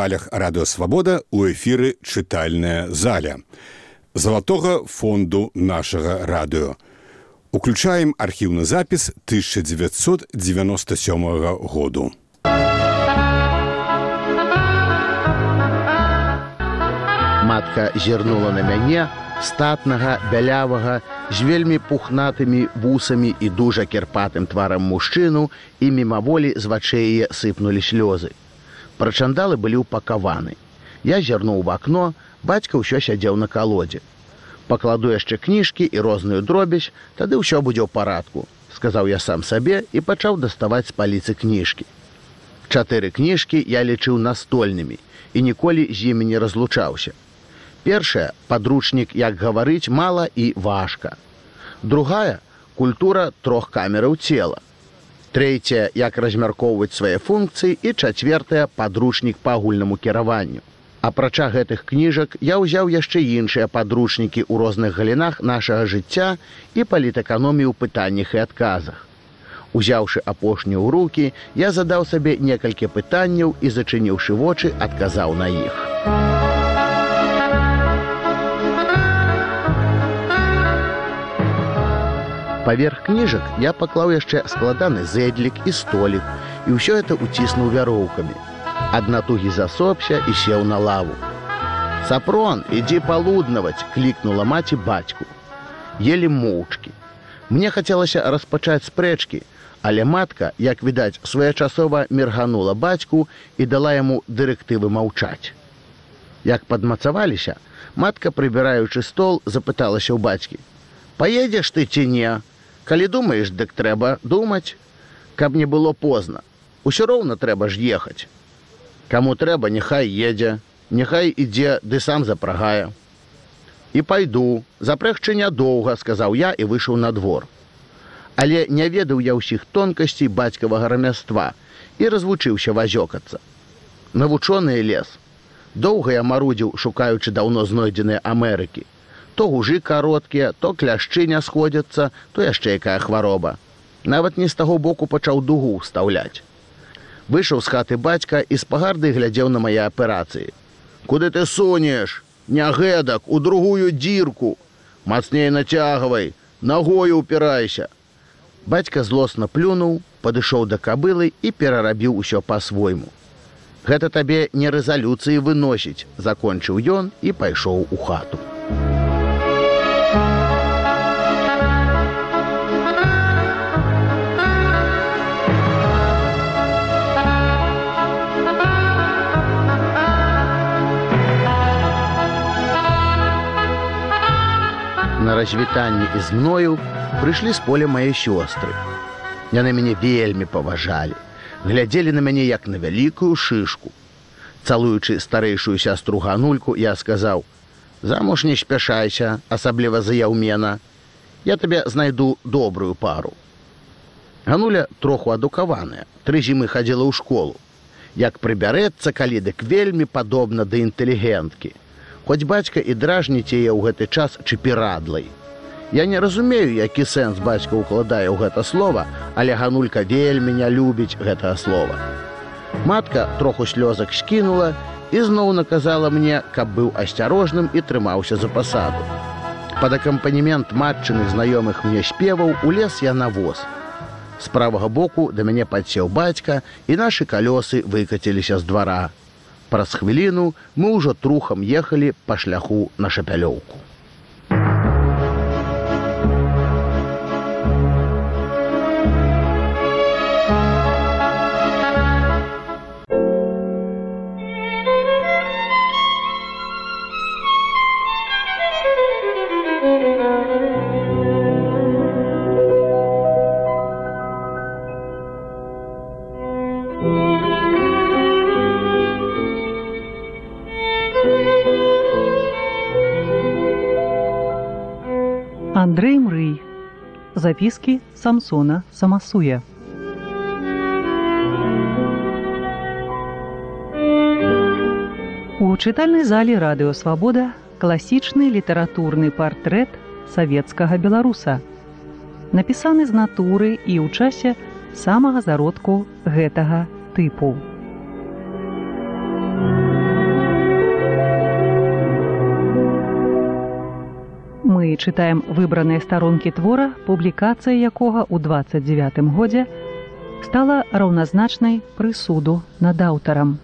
хвалях радыёвабода у эфіры чытальная заля залатога фонду нашага радыё. Уключаем архіўны запіс 1997 году. Матка зірнула на мяне статнага бялявага з вельмі пухнатымі вусамі і дужа кірпатым тварам мужчыну і мімаволі з вачэе сыпнулі слёзы. Прачандалы былі ўпакаваны. Я зірнуў в акно, бацька ўсё сядзеў на калодзе. Пакладу яшчэ кніжкі і розную дробязь, тады ўсё будзе ў парадку, сказаў я сам сабе і пачаў даставаць з паліцы кніжкі. Чатыры кніжкі я лічыў настольнымі і ніколі з імі не разлучаўся. Першая падручнік, як гаварыць мала і важка. Другая культура трох камераў цела. Трэцяя, як размяркоўваць свае функцыі і чацвертая падручнік па агульнаму кіраванню. Апрача гэтых кніжак я ўзяў яшчэ іншыя падручнікі ў розных галінах нашага жыцця і палітэканомію пытаннях і адказах. Узяўшы апошнюю ў рукі, я задаў сабе некалькі пытанняў і зачыніўшы вочы, адказаў на іх. Паверх кніжак я паклаў яшчэ складаны зэдлік і столік і ўсё это уціснуў вяроўкамі. Адна тугі засопся і сеў на лаву. Сапрон, ідзі палуднаваць, клікнула маці бацьку. Елі моўчкі. Мне хацелася распачаць спрэчкі, але матка, як відаць, своечасова мерганула бацьку і дала яму дырэктывы маўчаць. Як падмацаваліся, матка, прыбіраючы стол, запыталася ў бацькі: « Паедзеш ты ці не? Калі думаеш дык трэба думаць. Каб не было позна. Усё роўна трэба ж ехаць. Каму трэба няхай едзе няхай ідзе ды сам запрагае. І пайду. Запрэгчы нядоўга сказаў я і выйшаў на двор. Але не ведаў я ўсіх тонкасцей бацькавага рамяства і развучыўся вазёкацца. Навучоны лес. Доўга я марудзіў шукаючы даўно знойдзеныя амерыкі то гужы кароткія, то кляшчы не сходзяцца, то яшчэ якая хвароба. Нават не з таго боку пачаў дугу ўстаўляць. Выйшаў з хаты бацька і з пагарды глядзеў на мае аперацыі. Куды ты сунеш? Не гэтак, у другую дзірку. Мацней нацягвай, нагою упірайся. Бацька злосна плюнуў, падышоў да кабылы і перарабіў усё па-свойму. Гэта табе не рэзалюцыі выносіць, закончыў ён і пайшоў у хату. На развітанне і з мною прыйшлі з поля мае сёстры. Яны мяне вельмі паважалі, глядзелі на мяне як на вялікую шышку. Цалуючы старэйшую сястру ганульку, я сказаў: « Замуж не спяшайся, асабліва заяўмена. Я табе знайду добрую пару. Гануля троху адукаваная, тры зімы хадзіла ў школу. Як прыбярэцца калі дык вельмі падобна да інтэлігенткі хоць бацька і дражніць яе ў гэты час чыпірадлай. Я не разумею, які сэнс бацька ўкладае ў гэта слова, але ганулька вельмі не любіць гэтае слова. Матка троху слёзак скінула і зноў наказала мне, каб быў асцярожным і трымаўся за пасаду. Пад акампанемент матчыных знаёмых мне спеваў у лес я на воз. З правага боку да мяне падсеў бацька і нашы калёсы выкаціліся з двара. Праз хвіліну мы ўжо трухам ехалі па шляху на шапялёўку. Записки Самсона Самасуя. У чытальнай зале радыёвабода класічны літаратурны партрэт савецкага беларуса. Напісаны з натуры і ў часе самага зародку гэтага тыпу. Мы чытаем выбраныя старонкі твора, публікацыя якога ў 29 годзе стала раўназначнай прысуду над аўтарам.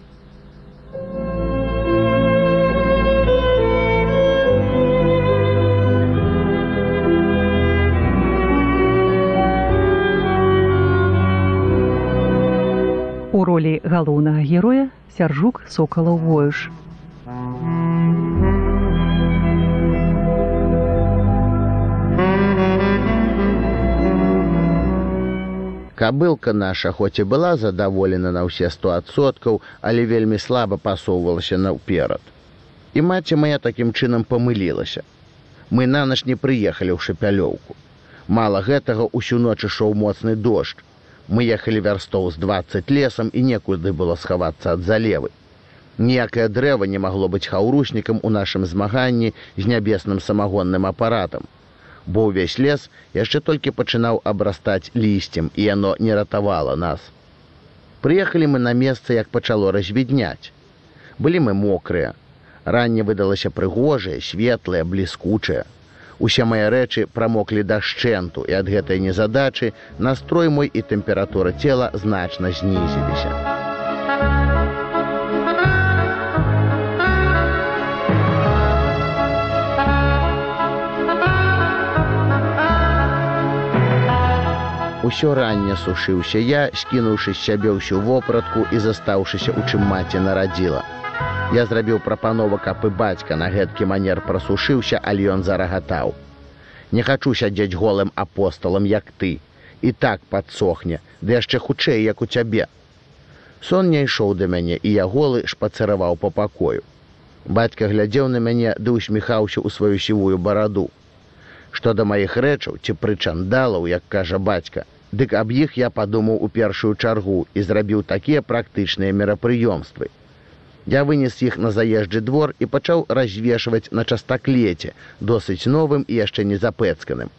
У ролі галоўнага героя сяржук сокалаў воюш. Кабылка наша хоць і была задаволена на ўсе сто адсоткаў, але вельмі слаба пасоўвалася наўперад. І маці моя такім чынам памылілася. Мы нанач не прыехалі ў шапялёўку. Мала гэтага ўсю ноч ішоў моцны дождж. Мы ехалі вярстоў з 20 лесам і некуды было схавацца ад залевы. Ніякае дрэва не магло быць хаўруснікам у нашым змаганні з нябесным самагонным апаратам бо ўвесь лес яшчэ толькі пачынаў абрастаць лісцем і яно не ратавала нас. Прыехалі мы на месца, як пачало развідняць. Былі мы мокрыя. Ранне выдалася прыгожае, светлае, бліскучае. Усе мае рэчы прамоклі да шчэнту і ад гэтай незадачы настрой мой і тэмпература цела значна знізіліся. Усё ранне сушыўся я, скінуўшы з сябе ўсю вопратку і застаўшыся у чым маці нарадзіла. Я зрабіў прапанова, каб і бацька на гэткі манер прасушыўся, але ён зарагатаў. Не хачу сядзець голым апосталам, як ты. І так падсохне, ды яшчэ хутчэй, як у цябе. Сон не ішоў да мяне і я голы шпацыраваў по пакою. Бацька глядзеў на мяне ды усміхаўся ў сваю сівую бараду. Што да маіх рэчаў ці прычандалаў, як кажа бацька, Дык аб іх я падумаў у першую чаргу і зрабіў такія практычныя мерапрыёмствы. Я вынес іх на заезджы двор і пачаў развешваць на частаклеце, досыць новым і яшчэ не запэцканым.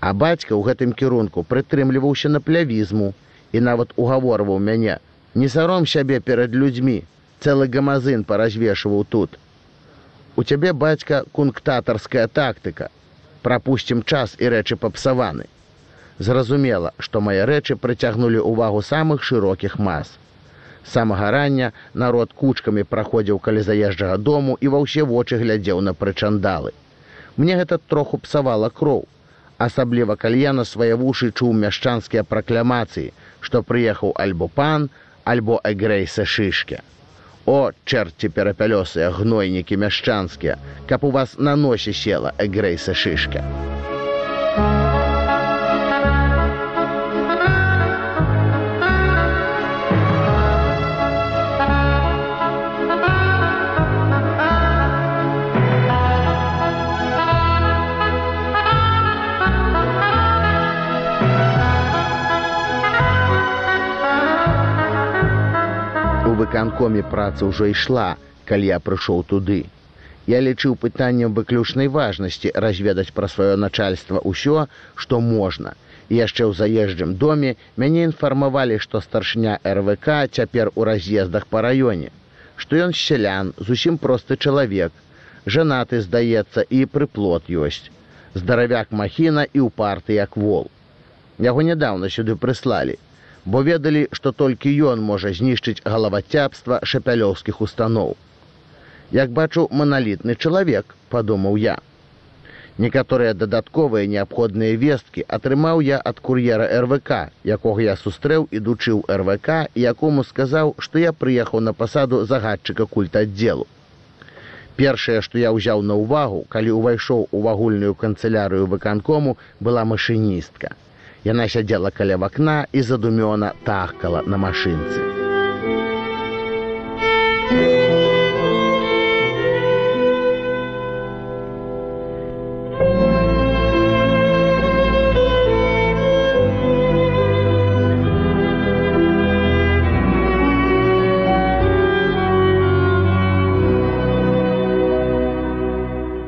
А бацька ў гэтым кірунку прытрымліваўся на плявізму і нават угаворваў мяне: Не саром сябе перад людзьмі, цэлы гамазын паразвешваў тут. У цябе бацька кунктатарская тактыка. Прапусцім час і рэчы папсаваны. Зразумела, што мае рэчы прыцягнулі ўвагу самых шырокіх мас. Самага рання народ кучкамі праходзіў каля заезджага дому і ва ўсе вочы глядзеў на прычандалы. Мне гэта троху псавала кроў. Асабліва калья на свае вушы чуў мяшчанскія пракламацыі, што прыехаў альбо пан, альбо эгрейса шышке. О, чэрці перапялёсыя гнойнікі мяшчанскія, каб у вас на носе села эгрейса шышка. Выканкоме праца ўжо ішла, калі я прыйшоў туды. Я лічыў пытаннем выключнай важнасці разведаць пра сваё начальства ўсё, што можна. І яшчэ ў заезджым доме мяне інфармавалі, што старшня РВК цяпер у раз'ездах па раёне, што ён сялян, зусім просты чалавек, жанаты, здаецца, і прыплот ёсць. Здаравяк махіна і ў парты як вол. Яго нядаўна сюды прыслалі бо ведалі, што толькі ён можа знішчыць галавацябства шапялёўскіх устаноў. Як бачу маналітны чалавек, падумаў я. Некаторыя дадатковыя неабходныя весткі атрымаў я ад кур'ера РВК, якога я сустрэў ідучы ў РВК і якому сказаў, што я прыехаў на пасаду загадчыка культа аддзелу. Першае, што я ўзяў на ўвагу, калі ўвайшоў у вагульную канцылярыю выканкому была машыністка. Яна сядзела каля вакна і задумёна тахкала на машынцы.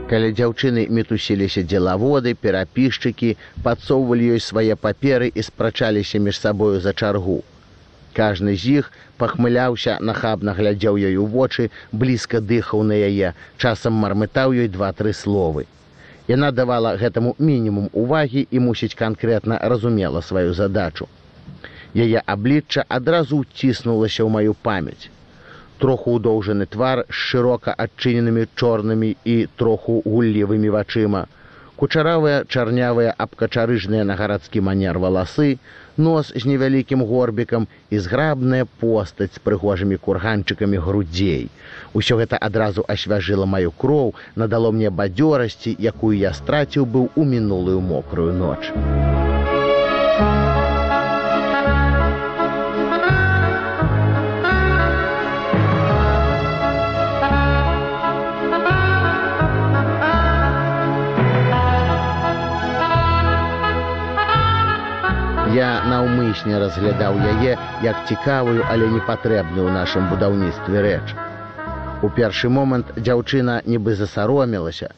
Каля дзяўчыны мітусіліся дзелаводы, перапішчыкі, падсоўвалі ёй свае паперы і спрачаліся між сабою за чаргу. Кажны з іх пахмыляўся, нахабна глядзеў ёй у вочы, блізка дыхаў на яе, часам мармытаў ёй два-тры словы. Яна давала гэтаму мінімум увагі і мусіць канкрэтна разумела сваю задачу. Яе аблічча адразу ўціснулася ў маю памяць. Троху ўдоўжаны твар з шырока адчыненымі чорнымі і троху гуллівымі вачыма, кучаравыя чарнявыя абкачарыжныя на гарадскі манер валасы, нос з невялікім горбікам і зграбная постаць з прыгожымі курганчыкамі грудзей. Усё гэта адразу асвяжыла маю кроў, надало мне бадзёрасці, якую я страціў быў у мінулую мокрую ноч. Наўмысне разглядаў яе як цікавую, але непатрэбную ў нашым будаўніцтве рэч. У першы момант дзяўчына нібы засаромілася.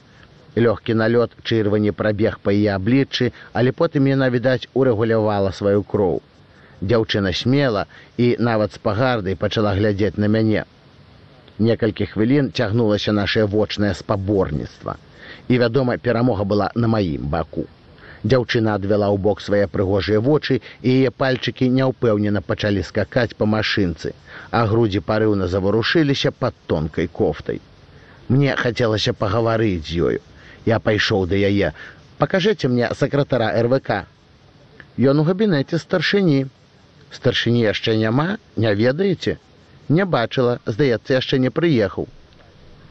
Лёгкі налёт чырвані прабег па яе абліччы, але потым яна, відаць, урэгулявала сваю кроў. Дзяўчына смела і нават з пагардай пачала глядзець на мяне. Некалькі хвілін цягнулася нашае вочнае спаборніцтва. І, вядома, перамога была на маім баку. Дзяўчына адвяла ў бок свае прыгожыя вочы і яе пальчыкі няўпэўнена пачалі скакаць па машынцы, а грудзі парыўна заварушыліся пад тонкай кофтай. Мне хацелася пагаварыць з ёю. Я пайшоў да яе. Пакажыце мне сакратара РВК. Ён у габінеце старшыні. Старшыні яшчэ няма, не ведаеце? Не бачыла, здаецца, яшчэ не прыехаў.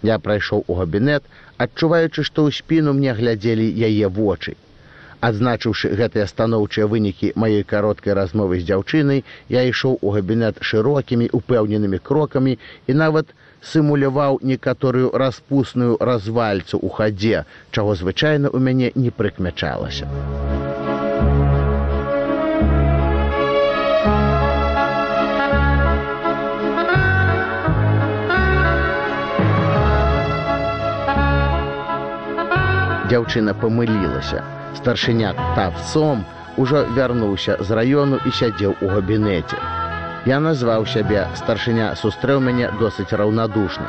Я прайшоў у габінет, адчуваючы, што ў спіну мне глядзелі яе вочы. Адзначыўшы гэтыя станоўчыя вынікі маёй кароткай размовы з дзяўчынай, я ішоў у габінет шырокімі упэўненымі крокамі і нават сымуляваў некаторую распусную развальцу ў хадзе, чаго звычайна ў мяне не прыкмячалася. Дзяўчына памылілася старшыня тавцом ужо вярнуўся з раёну і сядзеў у габінеце. Я назваў сябе старшыня сустрэў мяне досыць раўнадушна.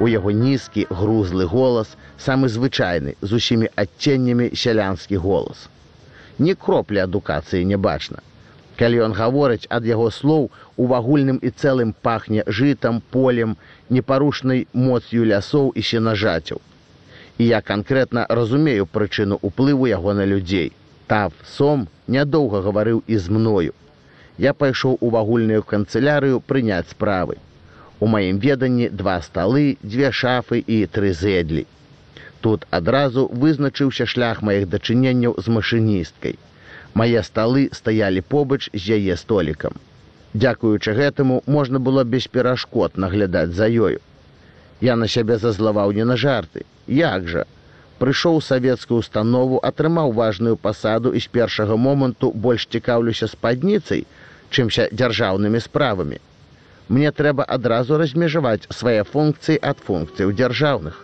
У яго нізкі грузлы голас, самы звычайны з усімі адценнямі сялянскі голас. Ні кроплі адукацыі не бачна. Калі ён гаворыць ад яго слоў у вагульным і цэлым пахне жытам, полем, непарушнай моц'ю лясоў і сенажацяў і я канкрэтна разумею прычыну ўплыву яго на людзей. Тав сом нядоўга гаварыў і з мною. Я пайшоў у вагульную канцылярыю прыняць справы. У маім веданні два сталы, дзве шафы і тры зэдлі. Тут адразу вызначыўся шлях маіх дачыненняў з машыністкай. Мае сталы стаялі побач з яе столікам. Дзякуючы гэтаму можна было без перашкод наглядаць за ёю. Я на сябе зазлаваў не на жарты. Як жа? Прыйшоў савецкую установу, атрымаў важную пасаду і з першага моманту больш цікаўлюся спадніцай, чымся дзяржаўнымі справамі. Мне трэба адразу размежаваць свае функцыі ад функцыяў дзяржаўных.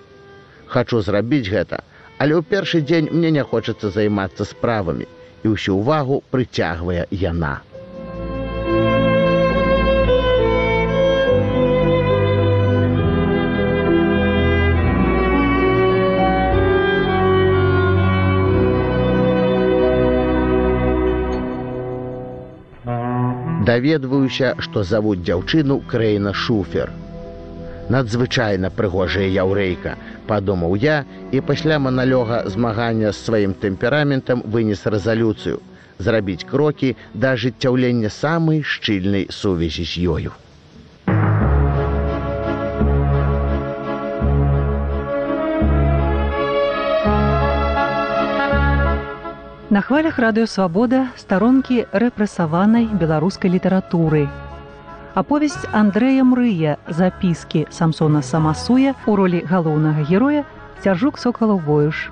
Хачу зрабіць гэта, але ў першы дзень мне не хочацца займацца справамі і ўсю ўвагу прыцягвае яна. Даведваюся, што завуць дзяўчыну краіна шуфер. Надзвычайна прыгожая яўрэйка, падумаў я і пасля маналёга змагання з сваім тэмпераментам вынес рэзалюцыю, зрабіць крокі да ажыццяўлення самай шчыльнай сувязі з ёю. Хвалях радыёвабода старонкі рэпрэсаванай беларускай літаратуры. Аповесць Андрэя Мрыя запіскі Самсона Самасуя у ролі галоўнага героя цяжук сокалаў воюш.